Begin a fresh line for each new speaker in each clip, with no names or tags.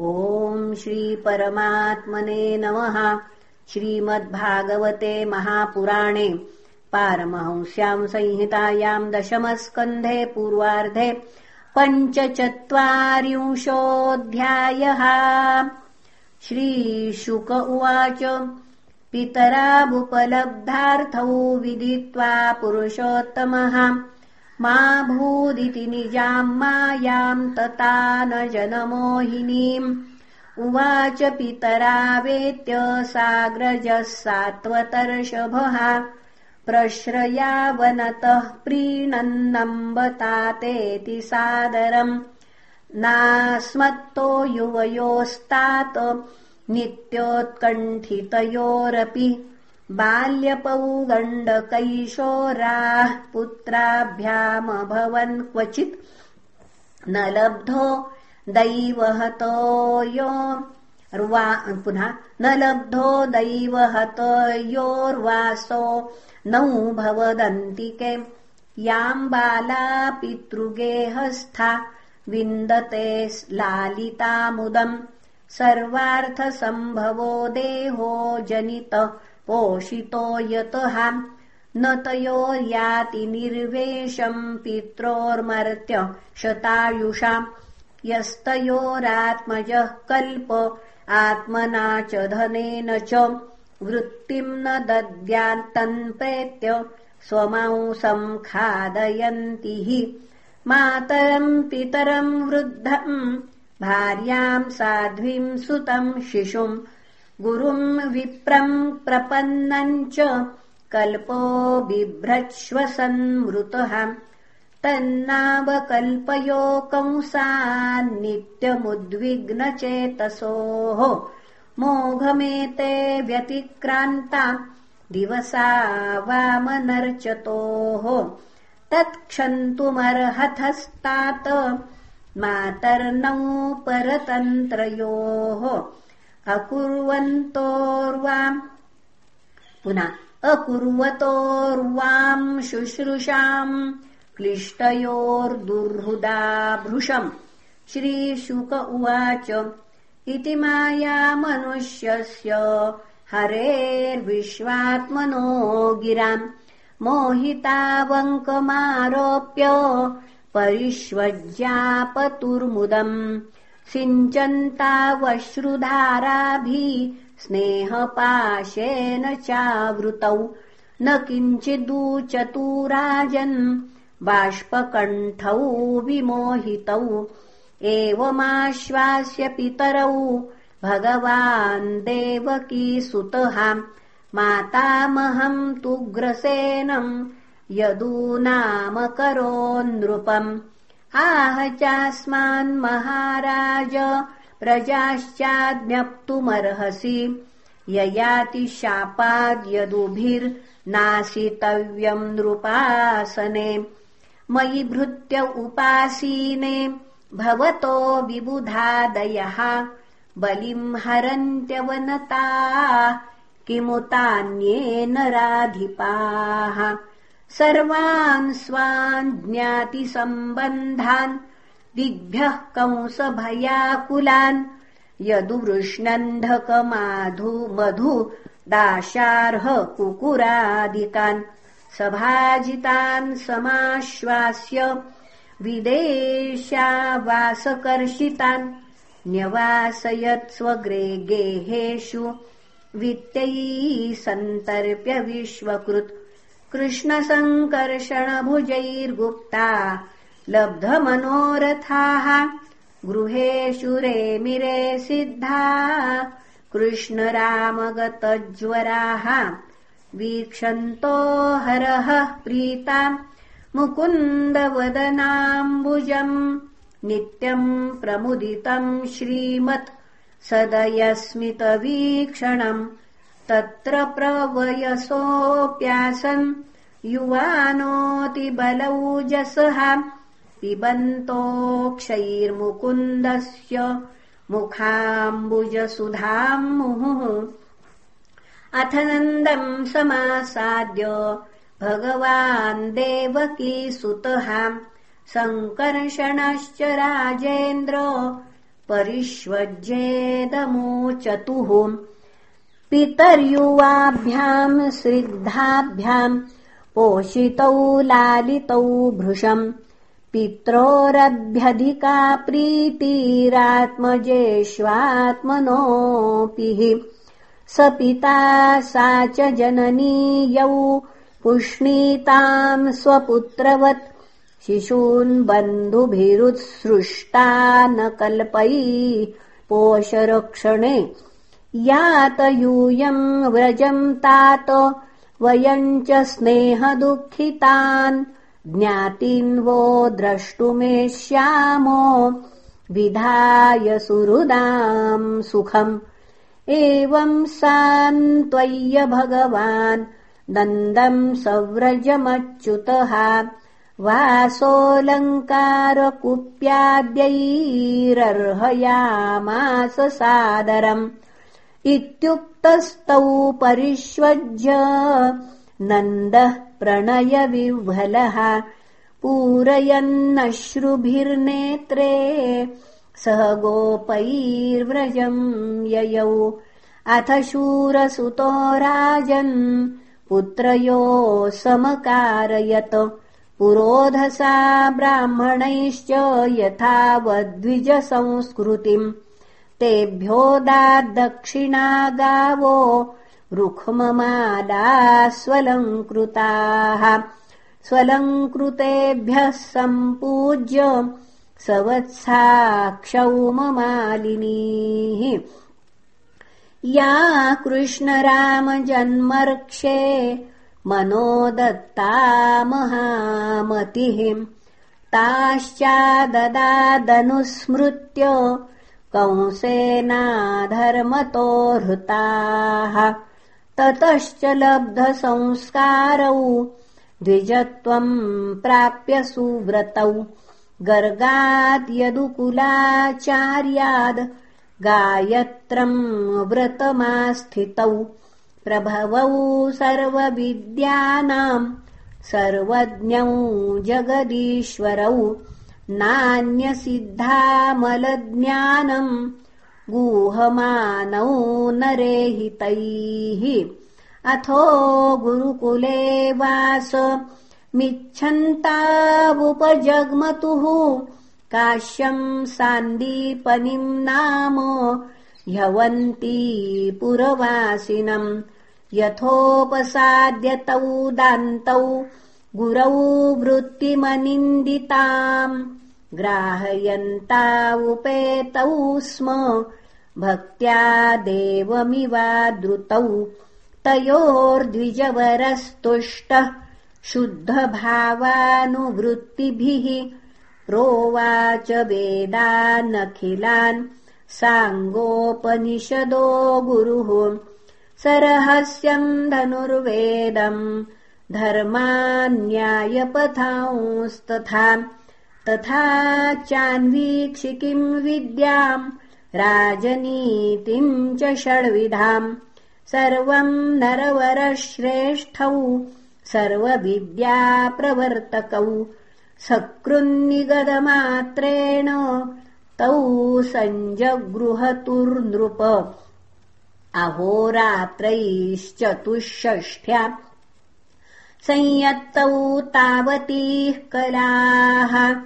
ॐ श्रीपरमात्मने नमः। श्रीमद्भागवते महापुराणे पारमहंस्याम् संहितायाम् दशमस्कन्धे पूर्वार्धे पञ्चचत्वारिंशोऽध्यायः। श्रीशुक उवाच पितराबुपलब्धार्थौ विदित्वा पुरुषोत्तमः मा भूदिति निजाम् मायाम् तता न जनमोहिनीम्। उवाच पितरावेत्य साग्रजः सात्वतर्षभः प्रश्रयावनतः प्रीणन्नम्बतातेति सादरम्। नास्मत्तो युवयोस्तात् नित्योत्कण्ठितयोरपि बाल्यपौगण्डकैशोराः पुत्राभ्यामभवन् क्वचित् न लब्धो दैवहतयो पुनः न लब्धो दैवहतयोर्वासो नौ भवदन्तिके याम् बाला पितृगेहस्था विन्दते लालितामुदम्। सर्वार्थसम्भवो देहो जनित पोषितो यतः। न तयो याति निर्वेशम् पित्रोर्मर्त्य शतायुषाम् यस्तयोरात्मजः कल्प आत्मना च धनेन च। वृत्तिम् न दद्यान्तन्प्रेत्य स्वमांसम् खादयन्ति हि। मातरम् पितरम् वृद्धम् भार्याम् साध्वीम् सुतम् शिशुम् गुरुम् विप्रम् प्रपन्नम् च कल्पो बिभ्रच्छ्वसन्मृतः तन्नावकल्पयो कंसान्नित्यमुद्विग्नचेतसोः मोघमेते व्यतिक्रान्ता दिवसा वामनर्चतोः। तत्क्षन्तुमर्हतस्तात् मातर्नौ परतन्त्रयोः अकुर्वन्तोर्वाम् पुनः अकुर्वतोर्वाम् शुश्रूषाम् क्लिष्टयोर्दुर्हुदा भृशम् श्रीशुक उवाच इति माया मनुष्यस्य हरेर्विश्वात्मनो गिराम् मोहितावङ्कमारोप्य परिष्वज्यापतुर्मुदम् सिञ्चन्तावश्रुधाराभिः स्नेहपाशेन चावृतौ। न किञ्चिदूचतु राजन् बाष्पकण्ठौ विमोहितौ। एवमाश्वास्य पितरौ भगवान् देवकीसुतः मातामहम् तुग्रसेनम् यदूनामकरोन्नृपम् आह चास्मान्महाराज प्रजाश्चाज्ञप्तुमर्हसि ययाति शापाद्यदुभिर्नाशितव्यम् नृपासने। मयि भृत्य उपासीने भवतो विबुधादयः बलिम् हरन्त्यवनता किमुतान्येन राधिपाः सर्वान् स्वान् ज्ञातिसम्बन्धान् दिग्भ्यः कंसभयाकुलान्। यदुवृष्णन्धकमाधु मधु दाशार्ह कुकुरादिकान्। सभाजितान् समाश्वास्य विदेशावासकर्षितान्। न्यवासयत् स्वग्रे गेहेषु वित्तैः सन्तर्प्य विश्वकृत् कृष्णसङ्कर्षणभुजैर्गुप्ता लब्धमनोरथाः। रेमिरे सिद्धा। कृष्णरामगतज्वराः। वीक्षन्तो हरः प्रीताम् मुकुन्दवदनाम्बुजम्। नित्यम् प्रमुदितम् श्रीमत् सदयस्मितवीक्षणम् तत्र प्रवयसोऽप्यासन् युवानोऽतिबलौजसः पिबन्तोक्षैर्मुकुन्दस्य मुखाम्बुजसुधाम् मुहुः अथ नन्दम् समासाद्य भगवान् देवकीसुतः सङ्कर्षणश्च राजेन्द्र परिष्वज्येदमोचतुः पितर्युवाभ्याम् स्निग्धाभ्याम् पोषितौ लालितौ भृशम् पित्रोरभ्यधिका प्रीतिरात्मजेष्वात्मनोऽपि। स पिता सा च जननीयौ पुष्णीताम् स्वपुत्रवत्। शिशून् बन्धुभिरुत्सृष्टा न कल्पयी पोषरक्षणे यातयूयम् व्रजम् तात वयम् च स्नेहदुःखितान्। ज्ञातीन्वो द्रष्टुमेष्यामो विधाय सुहृदाम् सुखम्। एवम् सान्त्वय्य भगवान् नन्दम् सव्रजमच्युतः। वासोऽलङ्कारकुप्याद्यैरर्हयामास सादरम् इत्युक्तस्तौ परिष्वज्य नन्दः प्रणयविह्वलः पूरयन्नश्रुभिर्नेत्रे सह गोपैर्व्रजम् ययौ। अथ शूरसुतो राजन् पुत्रयो समकारयत्। पुरोधसा ब्राह्मणैश्च यथावद्विजसंस्कृतिम् तेभ्यो दक्षिणा गावो रुक्ममाला स्वलङ्कृताः स्वलङ्कृतेभ्यः सम्पूज्य सवत्साक्षौममालिनीः या कृष्णरामजन्मर्क्षे मनो दत्ता महामतिः। ताश्चाददादनुस्मृत्य कंसेनाधर्मतो हृताः ततश्च लब्धसंस्कारौ द्विजत्वम् प्राप्य सुव्रतौ। गर्गाद्यदुकुलाचार्याद् गायत्रम् व्रतमास्थितौ। प्रभवौ सर्वविद्यानाम् सर्वज्ञौ जगदीश्वरौ नान्यसिद्धामलज्ञानम् गूहमानौ नरेहितैः। अथो गुरुकुले वास मिच्छन्तावुपजग्मतुः। काश्यम् सान्दीपनिम् नाम ह्यवन्ती पुरवासिनम्। यथोपसाद्यतौ दान्तौ गुरौ वृत्तिमनिन्दिताम् ग्राहयन्ता उपेतौ स्म भक्त्या देवमिवादृतौ तयोर्द्विजवरस्तुष्टः शुद्धभावानुवृत्तिभिः प्रोवाच वेदानखिलान् साङ्गोपनिषदो गुरुः सरहस्यम् धनुर्वेदम् धर्मान्यायपथांस्तथा। तथा चान्वीक्षिकीम् विद्याम् राजनीतिम् च षड्विधाम् सर्वम् नरवरश्रेष्ठौ सर्वविद्याप्रवर्तकौ। सकृन्निगदमात्रेण तौ सञ्जगृहतुर्नृप। अहोरात्रैश्चतुष्षष्ठ्या संयत्तौ तावतीः कलाः।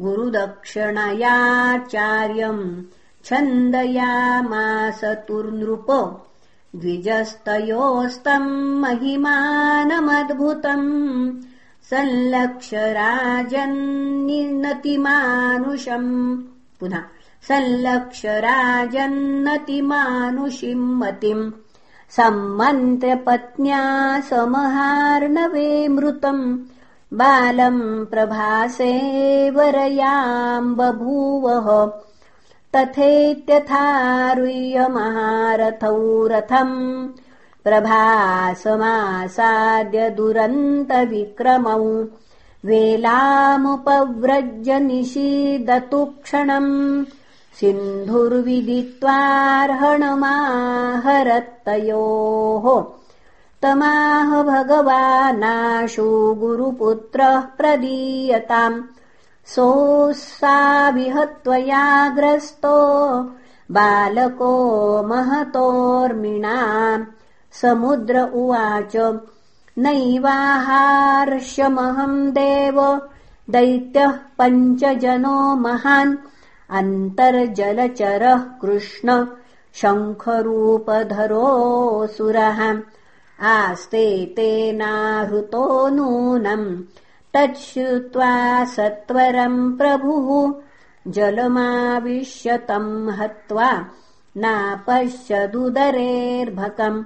गुरुदक्षिणयाचार्यम् छन्दयामासतुर्नृप। द्विजस्तयोस्तम् महिमानमद्भुतम्। संलक्ष्य राजन्निनतिमानुषम् पुनः संलक्ष्य राजन्नतिमानुषिम् मतिम् सम्मन्त्रपत्न्या समहार्णवे मृतम्। बालम् प्रभासे वरयाम् बभूवः तथेत्यथारुह्यमहारथौ रथम्। प्रभासमासाद्य दुरन्तविक्रमौ। वेलामुपव्रज्य निषीदतु क्षणम् सिन्धुर्विदित्वार्हणमाहरत्तयोः तमाह भगवानाशु गुरुपुत्रः प्रदीयताम्। विहत्वया ग्रस्तो बालको महतोर्मिणा समुद्र उवाच नैवाहार्ष्यमहम् देव दैत्यः पञ्चजनो महान् अन्तर्जलचरः कृष्ण शङ्खरूपधरोऽसुरः आस्ते तेनाहृतो नूनम् तच्छ्रुत्वा सत्वरम् प्रभुः। जलमाविश्यतम् हत्वा नापश्यदुदरेर्भकम्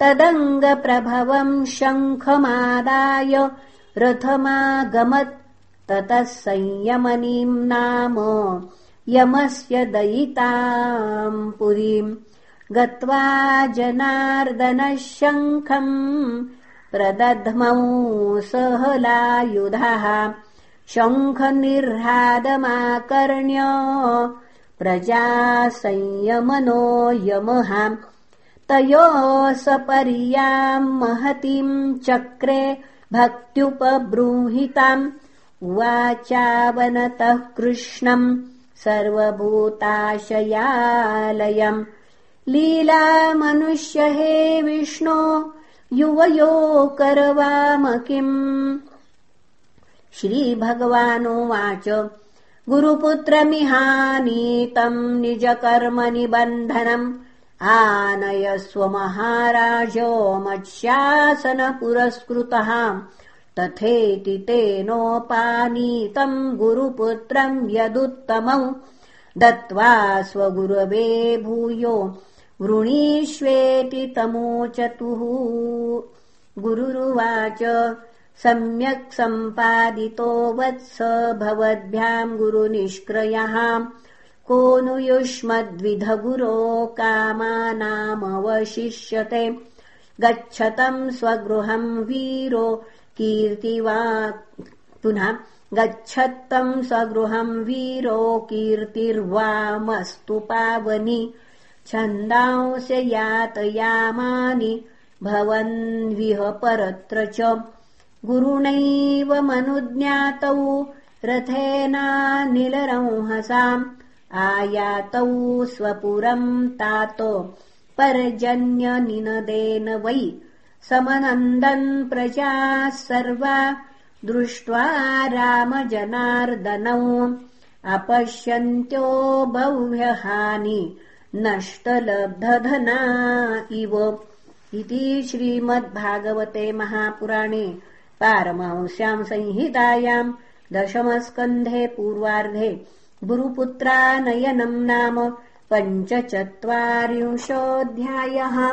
तदङ्गप्रभवम् शङ्खमादाय रथमागमत्। ततः संयमनीम् नाम यमस्य दयिताम् पुरीम् गत्वा जनार्दनः शङ्खम् प्रदध्मौ सहलायुधः शङ्खनिर्हादमाकर्ण्य प्रजा संयमनो यमः। तयोः सपर्याम् महतीम् चक्रे भक्त्युपब्रूहिताम्। उवाचावनतः कृष्णम् सर्वभूताशयालयम्। लीलामनुष्य हे विष्णो युवयो करवाम किम्? श्रीभगवानुवाच गुरुपुत्रमिहानीतम् निजकर्मनिबन्धनम्। आनयस्व महाराजो मत्स्यासनपुरस्कृतः तथेति तेनोपानीतम् गुरुपुत्रम् यदुत्तमौ। दत्त्वा स्वगुरवे भूयो वृणीष्वेति तमोचतुः। गुरुरुवाच सम्यक् सम्पादितो वत्स भवद्भ्याम् गुरुनिष्क्रयः। को नु युष्मद्विधगुरो कामानामवशिष्यते। गच्छतम् स्वगृहम् वीरो कीर्तिवा पुनः गच्छत्तम् स्वगृहम् वीरो कीर्तिर्वामस्तु पावनि। छन्दांस्य यातयामानि भवन्विह परत्र च। गुरुणैव मनुज्ञातौ रथेनानिलरंहसाम् आयातौ स्वपुरम् तातो। पर्जन्यनिनदेन वै समनन्दन् प्रजाः सर्वा। दृष्ट्वा रामजनार्दनौ। अपश्यन्त्यो बह्व्यहानि नष्टलब्धधना इव। इति श्रीमद्भागवते महापुराणे पारमांस्याम् संहितायाम् दशमस्कन्धे पूर्वार्धे गुरुपुत्रानयनम् नाम पञ्चचत्वारिंशोऽध्यायः